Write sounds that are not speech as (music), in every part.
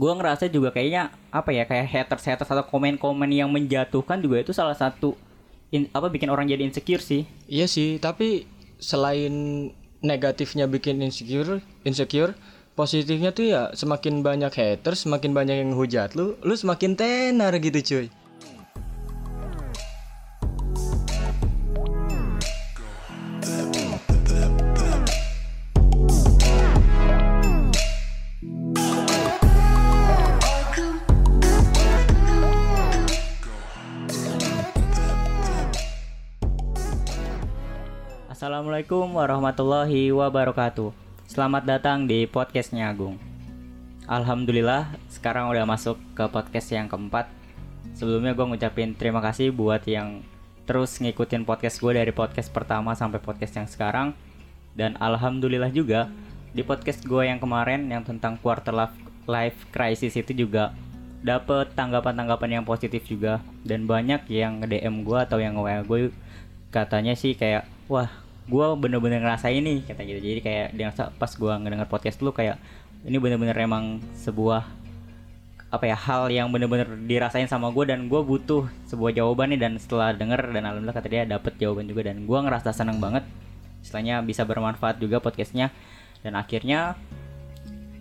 gue ngerasa juga kayaknya apa ya kayak haters haters atau komen-komen yang menjatuhkan juga itu salah satu in- apa bikin orang jadi insecure sih Iya sih, tapi selain negatifnya bikin insecure, insecure, positifnya tuh ya semakin banyak haters, semakin banyak yang hujat lu, lu semakin tenar gitu cuy. Assalamualaikum warahmatullahi wabarakatuh. Selamat datang di podcastnya Agung. Alhamdulillah sekarang udah masuk ke podcast yang keempat. Sebelumnya gue ngucapin terima kasih buat yang terus ngikutin podcast gue dari podcast pertama sampai podcast yang sekarang. Dan Alhamdulillah juga di podcast gue yang kemarin yang tentang quarter life, crisis itu juga dapet tanggapan-tanggapan yang positif juga. Dan banyak yang nge-DM gue atau yang nge-WA gue katanya sih kayak wah gue bener-bener ngerasain nih kata gitu. Jadi kayak dia ngerasa pas gue ngedenger podcast lu kayak ini bener-bener emang sebuah apa ya hal yang bener-bener dirasain sama gue dan gue butuh sebuah jawaban nih. Dan setelah denger dan alhamdulillah kata dia dapet jawaban juga. Dan gue ngerasa seneng banget istilahnya bisa bermanfaat juga podcastnya. Dan akhirnya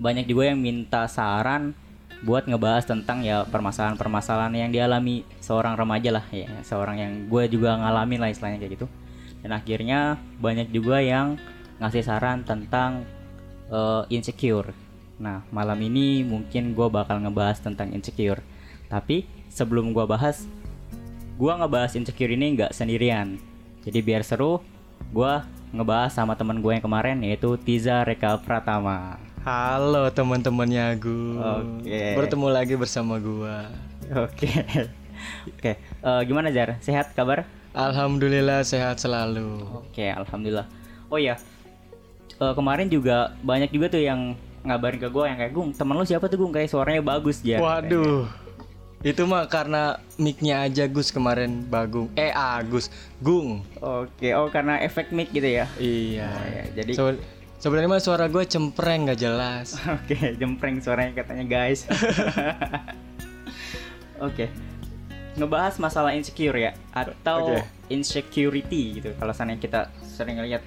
banyak juga yang minta saran buat ngebahas tentang ya permasalahan-permasalahan yang dialami seorang remaja lah ya seorang yang gue juga ngalamin lah istilahnya kayak gitu dan akhirnya banyak juga yang ngasih saran tentang eh, insecure nah malam ini mungkin gue bakal ngebahas tentang insecure tapi sebelum gue bahas gue ngebahas insecure ini nggak sendirian jadi biar seru gue ngebahas sama teman gue yang kemarin yaitu Tiza Reka Pratama Halo teman-temannya Agung. Oke. Bertemu lagi bersama gua. Oke. (laughs) Oke, eh, gimana Jar? Sehat kabar? Alhamdulillah sehat selalu. Oke, alhamdulillah. Oh iya. Eh, kemarin juga banyak juga tuh yang ngabarin ke gue yang kayak Gung, temen lu siapa tuh Gung? Kayak suaranya bagus ya. Waduh. Itu mah karena mic-nya aja Gus kemarin Bagung. Eh Agus, Gung. Oke, oh karena efek mic gitu ya. Iya. Oh, ya, jadi Sebe- Sebenarnya mah suara gue cempreng nggak jelas. (laughs) Oke, jempreng suaranya katanya guys. (laughs) Oke. Ngebahas masalah insecure ya atau Oke. insecurity gitu. Kalau sana kita sering lihat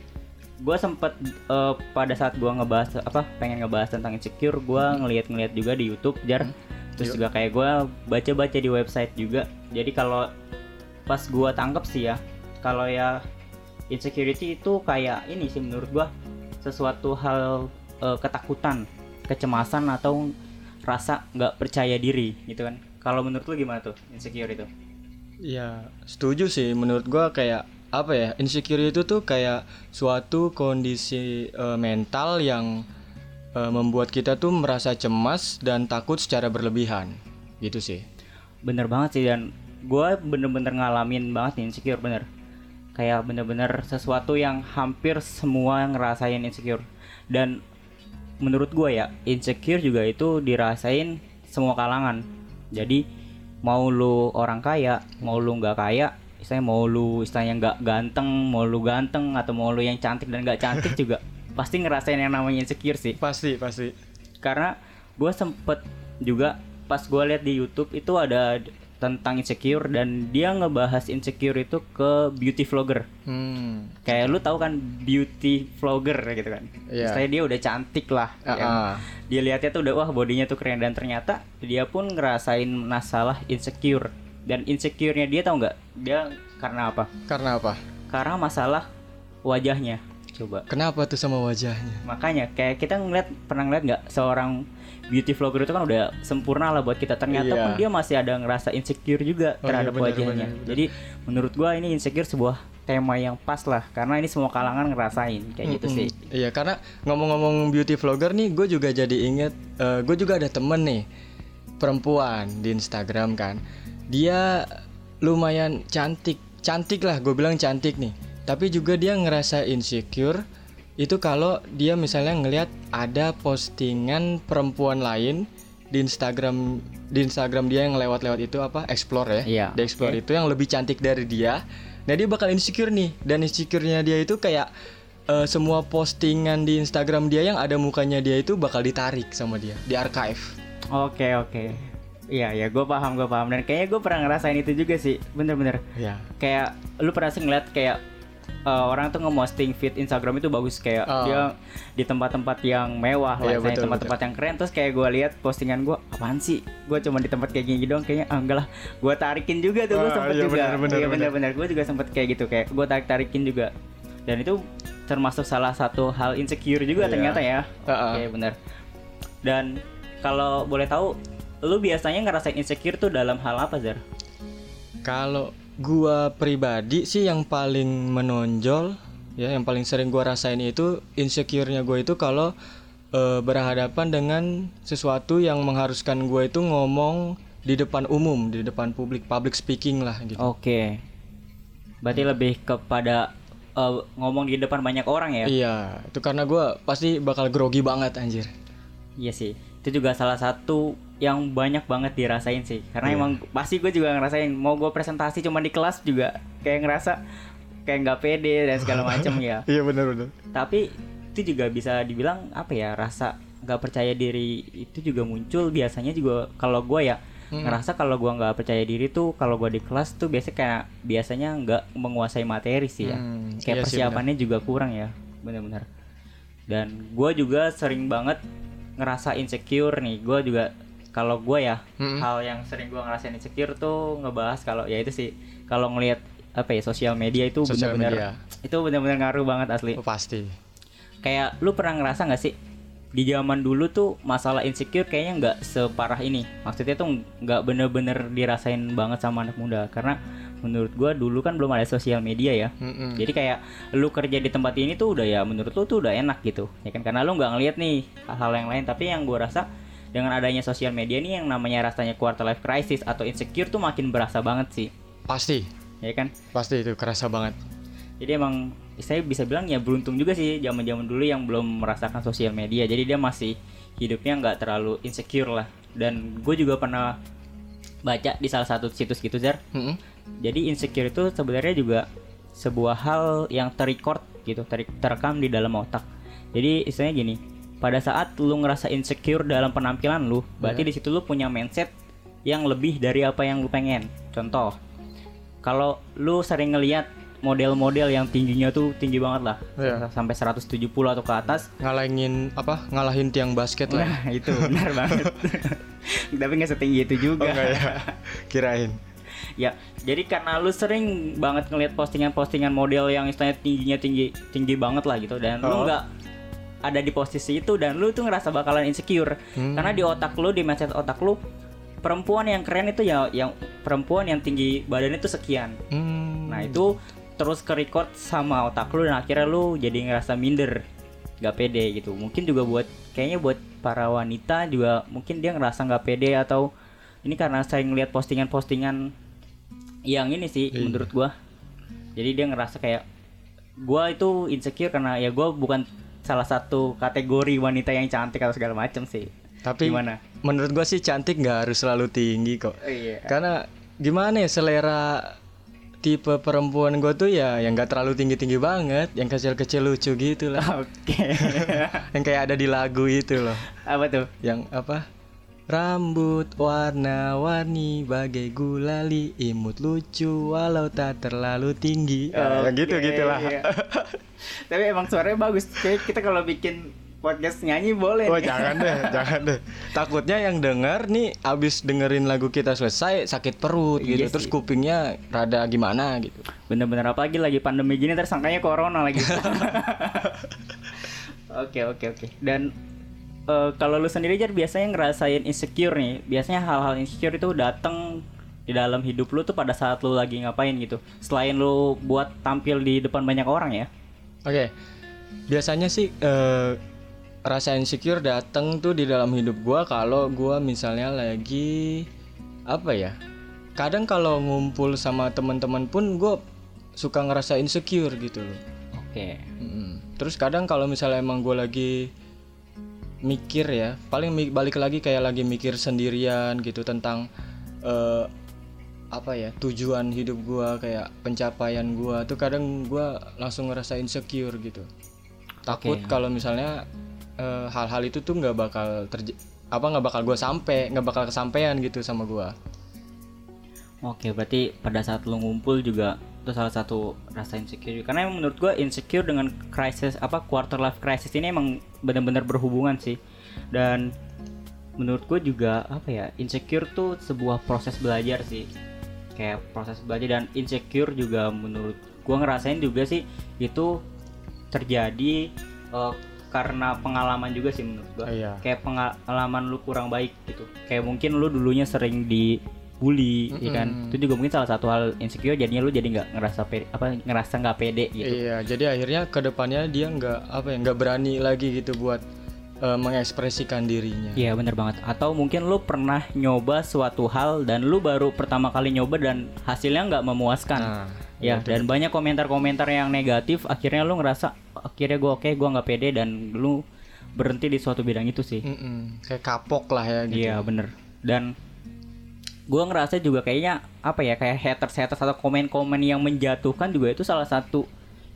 gue sempet eh, pada saat gue ngebahas apa pengen ngebahas tentang insecure gue ngeliat-ngeliat juga di YouTube jar terus Yuk. juga kayak gue baca-baca di website juga jadi kalau pas gue tangkep sih ya kalau ya insecurity itu kayak ini sih menurut gue sesuatu hal eh, ketakutan kecemasan atau rasa nggak percaya diri gitu kan kalau menurut lu gimana tuh insecure itu Ya, setuju sih. Menurut gua kayak apa ya? Insecure itu tuh kayak suatu kondisi eh, mental yang eh, membuat kita tuh merasa cemas dan takut secara berlebihan. Gitu sih. bener banget sih dan gue bener-bener ngalamin banget nih insecure bener kayak bener-bener sesuatu yang hampir semua ngerasain insecure dan menurut gue ya insecure juga itu dirasain semua kalangan jadi mau lu orang kaya mau lu nggak kaya istilahnya mau lu istilahnya nggak ganteng mau lu ganteng atau mau lu yang cantik dan nggak cantik juga (laughs) pasti ngerasain yang namanya insecure sih Pasti, pasti. karena gue sempet juga pas gue lihat di YouTube itu ada tentang insecure dan dia ngebahas insecure itu ke beauty vlogger Hmm. kayak lu tahu kan beauty vlogger gitu kan Iya. Istilahnya dia udah cantik lah Ah, yang ah. dia lihatnya tuh udah wah bodinya tuh keren dan ternyata dia pun ngerasain masalah insecure dan insecure-nya dia tahu nggak dia karena apa Karena apa? karena masalah wajahnya coba Kenapa tuh sama wajahnya? makanya kayak kita ngeliat pernah ngeliat nggak seorang beauty vlogger itu kan udah sempurna lah buat kita ternyata Iya. pun dia masih ada ngerasa insecure juga Oh, terhadap iya, bener, wajahnya bener, bener. jadi menurut gua ini insecure sebuah tema yang pas lah karena ini semua kalangan ngerasain kayak gitu Mm-mm. sih Iya, karena ngomong-ngomong beauty vlogger nih, gue juga jadi inget, gue juga ada temen nih perempuan di Instagram kan. Dia lumayan cantik, cantik lah, gue bilang cantik nih. Tapi juga dia ngerasa insecure itu kalau dia misalnya ngelihat ada postingan perempuan lain di Instagram di Instagram dia yang lewat-lewat itu apa? Explore ya? Iya, di explore oke. itu yang lebih cantik dari dia. Nah dia bakal insecure nih. Dan insecure-nya dia itu kayak eh, semua postingan di Instagram dia yang ada mukanya dia itu bakal ditarik sama dia di archive. Oke oke. Iya ya, gue paham gue paham. Dan kayaknya gue pernah ngerasain itu juga sih, bener-bener. ya Kayak lu pernah sih ngeliat kayak eh, orang tuh nge-posting feed Instagram itu bagus kayak Oh. dia di tempat-tempat yang mewah lah, Iya, misalnya betul, tempat-tempat yang keren. Terus kayak gue lihat postingan gue, apaan sih? Gue cuma di tempat kayak gini doang, kayaknya ah, enggak lah. Gue tarikin juga tuh, gue Ah, sempet iya, juga. iya bener. bener-bener, gue juga sempet kayak gitu kayak gue tarik tarikin juga. Dan itu termasuk salah satu hal insecure juga Iya. ternyata ya. Ah, ah. Oke bener. Dan kalau boleh tahu, lu biasanya ngerasain insecure tuh dalam hal apa Zar? Kalau gua pribadi sih yang paling menonjol ya yang paling sering gua rasain itu insecure-nya gua itu kalau eh, berhadapan dengan sesuatu yang mengharuskan gua itu ngomong di depan umum, di depan publik, public speaking lah gitu. Oke. Berarti lebih kepada eh, ngomong di depan banyak orang ya? Iya, itu karena gua pasti bakal grogi banget anjir. Iya sih. Itu juga salah satu yang banyak banget dirasain sih. Karena Iya. emang pasti gue juga ngerasain mau gue presentasi cuma di kelas juga kayak ngerasa kayak nggak pede dan segala macam ya. (laughs) Iya benar benar. Tapi itu juga bisa dibilang apa ya rasa nggak percaya diri itu juga muncul biasanya juga kalau gue ya Hmm. ngerasa kalau gua nggak percaya diri tuh kalau gua di kelas tuh biasanya kayak biasanya nggak menguasai materi sih ya Hmm, kayak iya sih, persiapannya juga kurang ya benar-benar dan gua juga sering banget ngerasa insecure nih gua juga kalau gua ya Mm-mm. hal yang sering gua ngerasain insecure tuh ngebahas kalau ya itu sih kalau ngelihat apa ya sosial media itu benar-benar itu benar-benar ngaruh banget asli Oh, pasti. kayak lu pernah ngerasa nggak sih di zaman dulu tuh masalah insecure kayaknya nggak separah ini maksudnya tuh nggak bener-bener dirasain banget sama anak muda karena menurut gua dulu kan belum ada sosial media ya Mm-mm. jadi kayak lu kerja di tempat ini tuh udah ya menurut lu tuh udah enak gitu ya kan karena lu nggak ngeliat nih hal-hal yang lain tapi yang gua rasa dengan adanya sosial media nih yang namanya rasanya quarter life crisis atau insecure tuh makin berasa banget sih Pasti, ya kan pasti itu kerasa banget. jadi emang saya bisa bilang ya beruntung juga sih zaman-zaman dulu yang belum merasakan sosial media. Jadi dia masih hidupnya nggak terlalu insecure lah. Dan gue juga pernah baca di salah satu situs gitu Zar. Mm-mm. Jadi insecure itu sebenarnya juga sebuah hal yang terrecord gitu, ter- terekam di dalam otak. Jadi istilahnya gini, pada saat lu ngerasa insecure dalam penampilan lu, berarti di situ lu punya mindset yang lebih dari apa yang lu pengen. Contoh, kalau lu sering ngelihat model-model yang tingginya tuh tinggi banget lah, Iya. sampai 170 atau ke atas, Ngalahin apa? Ngalahin tiang basket lah. nah itu benar banget. (laughs) Tapi nggak setinggi itu juga. Oh ya? Kirain. Ya, jadi karena lu sering banget ngeliat postingan-postingan model yang istilahnya tingginya tinggi tinggi banget lah gitu dan lu Oh. nggak ada di posisi itu dan lu tuh ngerasa bakalan insecure Hmm. karena di otak lu di mindset otak lu perempuan yang keren itu ya yang perempuan yang tinggi badannya tuh sekian. Hmm. Nah, itu terus ke record sama otak lu dan akhirnya lu jadi ngerasa minder nggak pede gitu mungkin juga buat kayaknya buat para wanita juga mungkin dia ngerasa nggak pede atau ini karena saya ngeliat postingan-postingan yang ini sih Iya. menurut gua. Jadi dia ngerasa kayak gua itu insecure karena ya gua bukan salah satu kategori wanita yang cantik atau segala macam sih. Tapi gimana? menurut gua sih cantik nggak harus selalu tinggi kok. iya. Karena gimana ya selera tipe perempuan gua tuh ya yang nggak terlalu tinggi tinggi banget, yang kecil kecil lucu gitu lah, (laughs) oke. Yang kayak ada di lagu itu loh, apa tuh? Yang apa? Rambut warna-warni bagai gulali, imut lucu walau tak terlalu tinggi. Ya, yang gitu gitulah. iya. (laughs) Tapi emang suaranya bagus. Kayak kita kalau bikin podcast nyanyi boleh. Oh jangan deh, (laughs) jangan deh. Takutnya yang denger nih abis dengerin lagu kita selesai sakit perut gitu, Iya terus kupingnya rada gimana gitu. Bener-bener apalagi lagi pandemi gini tersangkanya corona lagi. (laughs) Oke oke oke. Dan eh, kalau lu sendiri Jar biasanya ngerasain insecure nih. Biasanya hal-hal insecure itu datang di dalam hidup lu tuh pada saat lu lagi ngapain gitu. Selain lu buat tampil di depan banyak orang ya. Oke, biasanya sih eh, rasa insecure datang tuh di dalam hidup gua kalau gua misalnya lagi apa ya? Kadang kalau ngumpul sama teman-teman pun gua suka ngerasa insecure gitu loh. Oke. Mm-mm. Terus kadang kalau misalnya emang gue lagi mikir ya, paling balik lagi kayak lagi mikir sendirian gitu tentang eh, apa ya tujuan hidup gua kayak pencapaian gua tuh kadang gua langsung ngerasa insecure gitu. Takut Oke. kalau misalnya eh, hal-hal itu tuh nggak bakal terj apa nggak bakal gue sampai nggak bakal kesampaian gitu sama gue Oke, berarti pada saat lu ngumpul juga itu salah satu rasa insecure. Karena emang menurut gua insecure dengan crisis apa quarter life crisis ini emang benar-benar berhubungan sih. Dan menurut gue juga apa ya insecure tuh sebuah proses belajar sih kayak proses belajar dan insecure juga menurut gue ngerasain juga sih itu terjadi uh, karena pengalaman juga sih menurut gue Iya. kayak pengalaman lu kurang baik gitu kayak mungkin lu dulunya sering dibully ya kan? Itu juga mungkin salah satu hal insecure jadinya lu jadi nggak ngerasa pede, apa ngerasa nggak pede gitu. Iya, jadi akhirnya ke depannya dia nggak apa ya nggak berani lagi gitu buat eh, mengekspresikan dirinya. Iya bener banget. Atau mungkin lu pernah nyoba suatu hal Dan lu baru pertama kali nyoba dan hasilnya nggak memuaskan. Nah, Ya dan banyak komentar-komentar yang negatif Akhirnya lu ngerasa Akhirnya gue oke gue nggak pede Dan lu berhenti di suatu bidang itu sih. Mm-mm, kayak kapok lah ya gitu. Iya bener. Dan gue ngerasa juga kayaknya Apa ya kayak haters-haters atau komen-komen yang menjatuhkan juga itu salah satu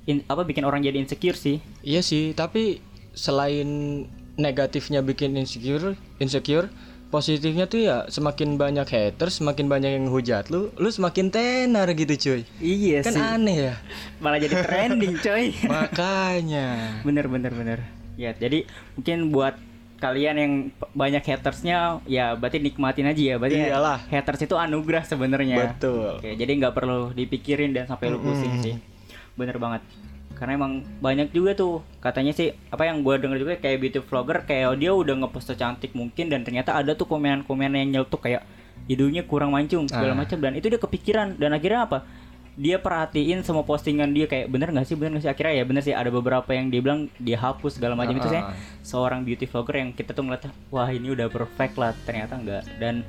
in- Apa bikin orang jadi insecure sih Iya sih, tapi selain negatifnya bikin insecure, insecure, positifnya tuh ya semakin banyak haters, semakin banyak yang hujat lu, lu semakin tenar gitu cuy. Iya Kan aneh ya. (laughs) Malah jadi trending (laughs) coy Makanya. bener bener bener ya jadi mungkin buat kalian yang banyak hatersnya ya berarti nikmatin aja ya. Berarti Iyalah. haters itu anugerah sebenarnya. Betul. Oke, jadi nggak perlu dipikirin dan sampai lu pusing sih. Bener banget. Karena emang banyak juga tuh katanya sih apa yang gue denger juga kayak beauty vlogger kayak dia udah ngepost cantik mungkin dan ternyata ada tuh komen-komen yang nyeletuk kayak hidungnya kurang mancung segala Ah. macam. Dan itu dia kepikiran. Dan akhirnya apa dia perhatiin semua postingan dia kayak bener nggak sih bener nggak sih akhirnya ya bener sih ada beberapa yang dia bilang dia hapus segala macam itu Ah. saya seorang beauty vlogger yang kita tuh ngeliat wah ini udah perfect lah ternyata enggak dan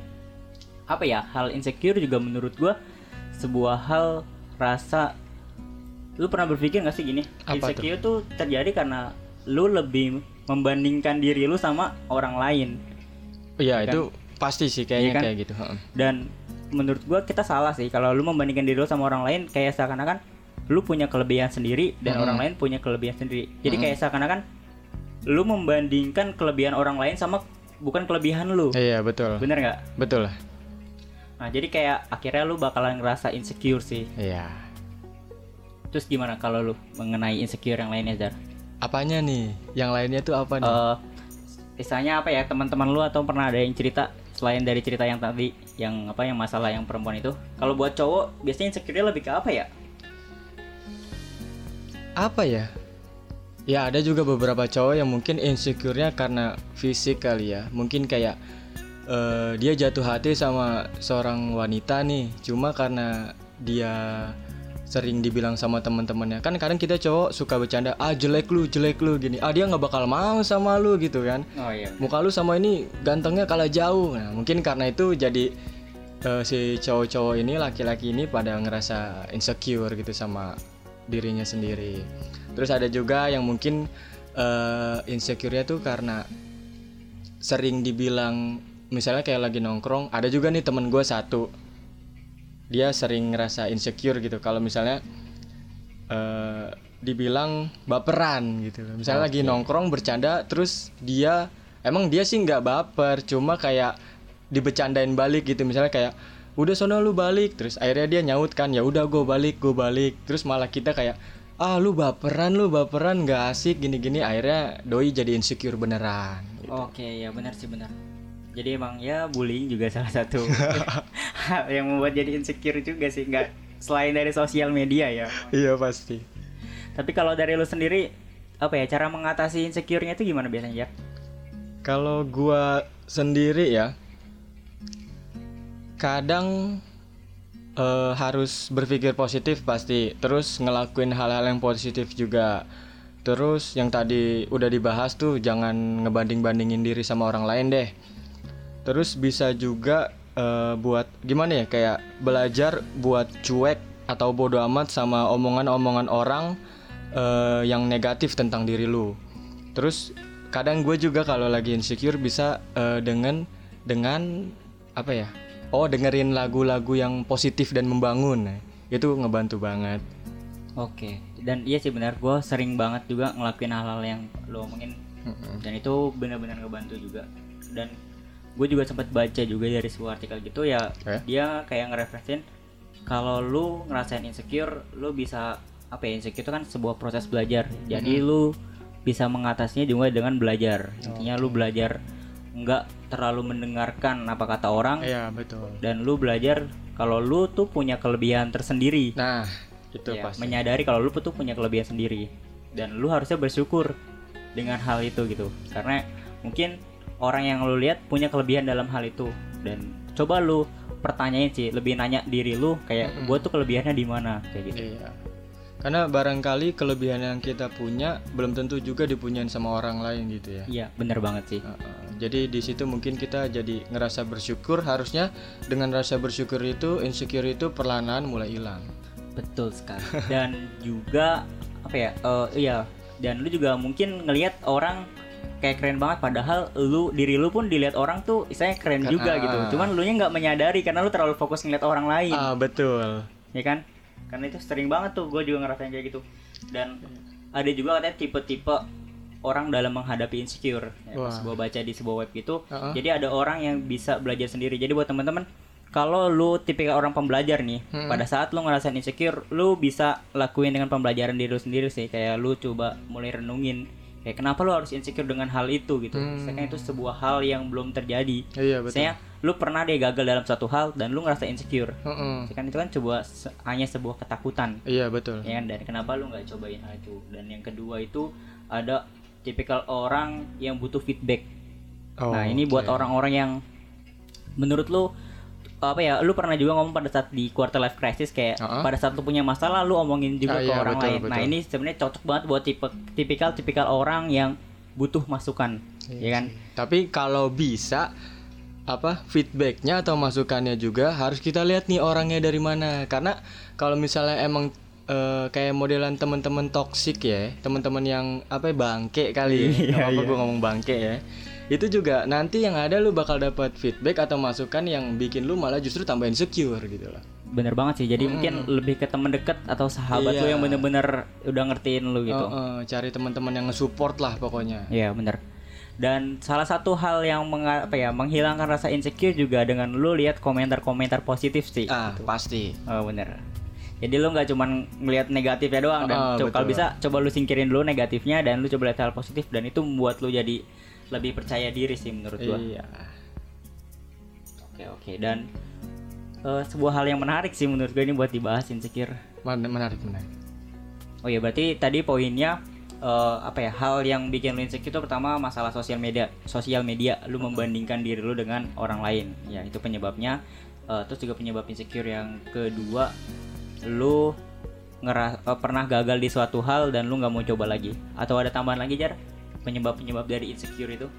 apa ya hal insecure juga menurut gua sebuah hal rasa lu pernah berpikir gak sih gini Apa insecure tuh terjadi karena lu lebih membandingkan diri lu sama orang lain Iya, Kan? itu pasti sih kayaknya Iya kan? kayak gitu. dan menurut gua kita salah sih kalau lu membandingkan diri lu sama orang lain kayak seakan-akan lu punya kelebihan sendiri dan Mm-mm. orang lain punya kelebihan sendiri jadi Mm-mm. kayak seakan-akan lu membandingkan kelebihan orang lain sama bukan kelebihan lu Iya, betul. bener nggak Betul lah. nah jadi kayak akhirnya lu bakalan ngerasa insecure sih Iya. terus gimana kalau lu mengenai insecure yang lainnya Zar Apanya nih? Yang lainnya tuh apa nih? Eh, misalnya apa ya teman-teman lu atau pernah ada yang cerita selain dari cerita yang tadi yang apa yang masalah yang perempuan itu kalau buat cowok biasanya insecure lebih ke apa ya apa ya? Ya ada juga beberapa cowok yang mungkin insecure-nya karena fisik kali ya. Mungkin kayak eh, dia jatuh hati sama seorang wanita nih, cuma karena dia sering dibilang sama teman-temannya. Kan kadang kita cowok suka bercanda, "Ah, jelek lu, jelek lu" gini. Ah, dia nggak bakal mau sama lu gitu kan. oh iya Muka lu sama ini gantengnya kalah jauh. Nah, mungkin karena itu jadi eh, si cowok-cowok ini, laki-laki ini pada ngerasa insecure gitu sama dirinya sendiri. Terus ada juga yang mungkin eh, insecure-nya tuh karena sering dibilang misalnya kayak lagi nongkrong, ada juga nih temen gue satu. Dia sering ngerasa insecure gitu. Kalau misalnya eh, dibilang baperan gitu. Misalnya lagi nongkrong bercanda terus dia emang dia sih nggak baper, cuma kayak dibecandain balik gitu. Misalnya kayak udah sono lu balik. Terus akhirnya dia nyaut kan ya udah gue balik gue balik. Terus malah kita kayak ah lu baperan lu baperan nggak asik gini-gini. Akhirnya doi jadi insecure beneran oke ya benar sih benar jadi emang ya bullying juga (laughs) salah satu hal (laughs) yang membuat jadi insecure juga sih nggak selain dari sosial media ya iya pasti tapi kalau dari lu sendiri apa ya cara mengatasi insecure-nya itu gimana biasanya ya Kalau gua sendiri ya, kadang eh, harus berpikir positif pasti, terus ngelakuin hal-hal yang positif juga. Terus yang tadi udah dibahas tuh jangan ngebanding-bandingin diri sama orang lain deh. Terus bisa juga eh, buat gimana ya kayak belajar buat cuek atau bodoh amat sama omongan-omongan orang eh, yang negatif tentang diri lu. Terus kadang gue juga kalau lagi insecure bisa eh, dengan dengan apa ya? Oh dengerin lagu-lagu yang positif dan membangun. Itu ngebantu banget. Oke, dan iya sih benar, gue sering banget juga ngelakuin hal-hal yang lo omongin dan itu benar-benar ngebantu juga. Dan gue juga sempat baca juga dari sebuah artikel gitu ya Eh? dia kayak ngereferensin kalau lu ngerasain insecure lu bisa apa ya insecure itu kan sebuah proses belajar jadi lu bisa mengatasinya juga dengan belajar intinya lu belajar nggak terlalu mendengarkan apa kata orang Iya betul. dan lu belajar kalau lu tuh punya kelebihan tersendiri Nah itu Ya, pasti. menyadari kalau lu tuh punya kelebihan sendiri dan lu harusnya bersyukur dengan hal itu gitu karena mungkin orang yang lu lihat punya kelebihan dalam hal itu dan coba lu pertanyain sih lebih nanya diri lu kayak gua tuh kelebihannya di mana kayak gitu Iya. Karena barangkali kelebihan yang kita punya belum tentu juga dipunyain sama orang lain gitu ya. iya bener banget sih Heeh. Jadi di situ mungkin kita jadi ngerasa bersyukur harusnya dengan rasa bersyukur itu insecure itu perlahan mulai hilang. betul sekali dan juga apa ya eh, iya dan lu juga mungkin ngelihat orang kayak keren banget padahal lu diri lu pun dilihat orang tuh istilahnya keren Kan, juga ah. gitu cuman lu nya nggak menyadari karena lu terlalu fokus ngeliat orang lain Ah betul. ya kan karena itu sering banget tuh gue juga ngerasain kayak gitu dan ada juga katanya tipe-tipe orang dalam menghadapi insecure ya, Wah. pas gue baca di sebuah web gitu Uh-uh. jadi ada orang yang bisa belajar sendiri jadi buat teman-teman kalau lu tipikal orang pembelajar nih Hmm. pada saat lu ngerasain insecure lu bisa lakuin dengan pembelajaran diri lu sendiri sih kayak lu coba mulai renungin kayak kenapa lu harus insecure dengan hal itu gitu Hmm. misalkan itu sebuah hal yang belum terjadi Iya betul. misalnya lu pernah deh gagal dalam suatu hal dan lu ngerasa insecure Heeh. kan itu kan coba se- hanya sebuah ketakutan Iya betul. ya kan dan kenapa lu nggak cobain hal itu dan yang kedua itu ada tipikal orang yang butuh feedback Oh, nah ini buat oke. orang-orang yang menurut lu apa ya lu pernah juga ngomong pada saat di quarter life crisis kayak Uh-uh. pada saat lu punya masalah lu omongin juga Ah, ke iya, orang betul, lain nah betul. ini sebenarnya cocok banget buat tipe tipikal tipikal orang yang butuh masukan Iya ya kan Tapi kalau bisa apa feedbacknya atau masukannya juga harus kita lihat nih orangnya dari mana karena kalau misalnya emang eh, kayak modelan teman-teman toksik ya teman-teman yang apa bangke kali ya Iya, apa iya. gue ngomong bangke ya itu juga nanti yang ada lu bakal dapat feedback atau masukan yang bikin lu malah justru tambah insecure gitu loh. Bener banget sih jadi mungkin lebih ke temen deket atau sahabat lu Iya. yang bener-bener udah ngertiin lu gitu. Oh, oh, cari teman-teman yang nge-support lah pokoknya. Iya bener. Dan salah satu hal yang menga- apa ya menghilangkan rasa insecure juga dengan lu lihat komentar-komentar positif sih. ah pasti. Oh bener. Jadi lu nggak cuman ngelihat negatifnya doang dan co- kalau bisa coba lu singkirin dulu negatifnya dan lu coba lihat hal positif dan itu membuat lu jadi lebih percaya diri sih menurut gua. iya. Oke oke. Dan eh, sebuah hal yang menarik sih menurut gua ini buat dibahas insecure. Men- menarik menarik. Oh iya berarti tadi poinnya eh, apa ya hal yang bikin lu insecure itu pertama masalah sosial media sosial media. Lu membandingkan diri lu dengan orang lain. Ya itu penyebabnya. Eh, terus juga penyebab insecure yang kedua lu ngera eh, pernah gagal di suatu hal dan lu nggak mau coba lagi. Atau ada tambahan lagi jar penyebab penyebab dari insecure itu?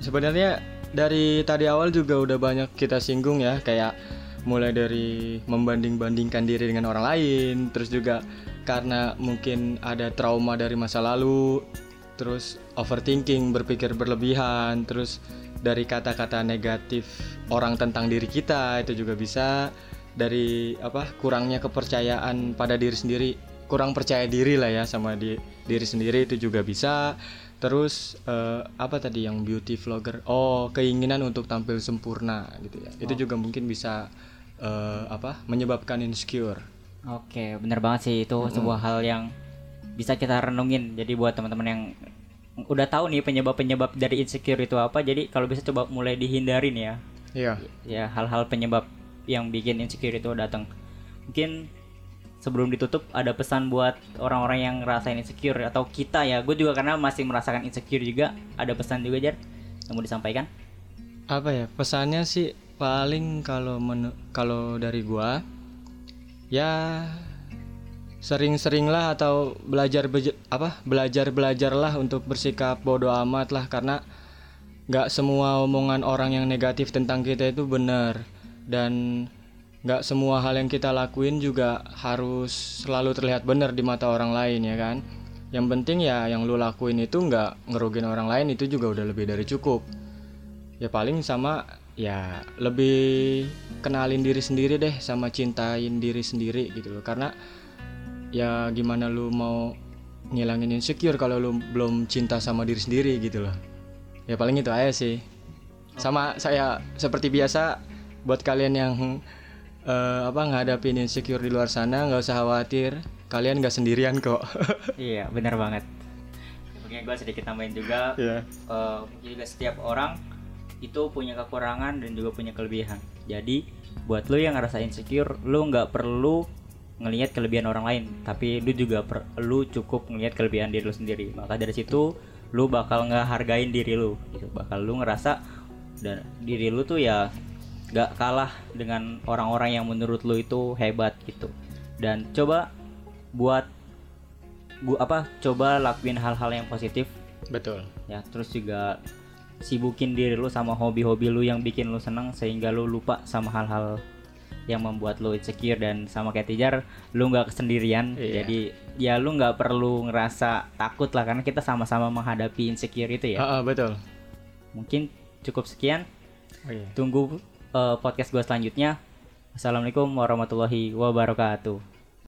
Sebenarnya dari tadi awal juga udah banyak kita singgung ya kayak mulai dari membanding-bandingkan diri dengan orang lain, terus juga karena mungkin ada trauma dari masa lalu, terus overthinking, berpikir berlebihan, terus dari kata-kata negatif orang tentang diri kita itu juga bisa. Dari apa kurangnya kepercayaan pada diri sendiri, kurang percaya diri lah ya sama di, diri sendiri itu juga bisa Terus eh, apa tadi yang beauty vlogger? Oh, keinginan untuk tampil sempurna gitu ya. Itu juga mungkin bisa eh, apa? menyebabkan insecure. Oke, bener banget sih itu sebuah hal yang bisa kita renungin. Jadi buat teman-teman yang udah tahu nih penyebab-penyebab dari insecure itu apa, jadi kalau bisa coba mulai dihindarin ya. Iya. Ya hal-hal penyebab yang bikin insecure itu datang. Mungkin sebelum ditutup ada pesan buat orang-orang yang ngerasain insecure atau kita ya. Gue juga karena masih merasakan insecure juga. Ada pesan juga Jar yang mau disampaikan? Apa ya? Pesannya sih paling kalau menu- kalau dari gua ya sering-seringlah atau belajar beje- apa? belajar-belajarlah untuk bersikap bodoh amat lah karena nggak semua omongan orang yang negatif tentang kita itu benar dan nggak semua hal yang kita lakuin juga harus selalu terlihat benar di mata orang lain ya kan? Yang penting ya yang lu lakuin itu nggak ngerugin orang lain itu juga udah lebih dari cukup. Ya paling sama ya lebih kenalin diri sendiri deh sama cintain diri sendiri gitu loh. Karena ya gimana lu mau ngilangin insecure kalau lu belum cinta sama diri sendiri gitu loh. Ya paling itu aja sih. Sama saya seperti biasa buat kalian yang eh, apa ngadapin insecure di luar sana nggak usah khawatir. Kalian nggak sendirian kok. (laughs) Iya, benar banget. Mungkin gue sedikit tambahin juga. Iya. eh, mungkin juga setiap orang itu punya kekurangan dan juga punya kelebihan. Jadi buat lu yang ngerasa insecure, lu nggak perlu ngelihat kelebihan orang lain, tapi lu juga per, lu cukup ngelihat kelebihan diri lu sendiri. Maka dari situ lu bakal ngehargain diri lu, gitu. Bakal lu ngerasa dan diri lu tuh ya nggak kalah dengan orang-orang yang menurut lu itu hebat gitu. Dan coba buat gua apa coba lakuin hal-hal yang positif Betul. ya terus juga sibukin diri lu sama hobi-hobi lu yang bikin lu seneng sehingga lu lupa sama hal-hal yang membuat lu insecure dan sama kayak Tijar lu nggak kesendirian Iya. jadi ya lu nggak perlu ngerasa takut lah karena kita sama-sama menghadapi insecure itu ya Ah, ah, betul. mungkin cukup sekian Oh, iya. tunggu eh, podcast gua selanjutnya. Assalamualaikum warahmatullahi wabarakatuh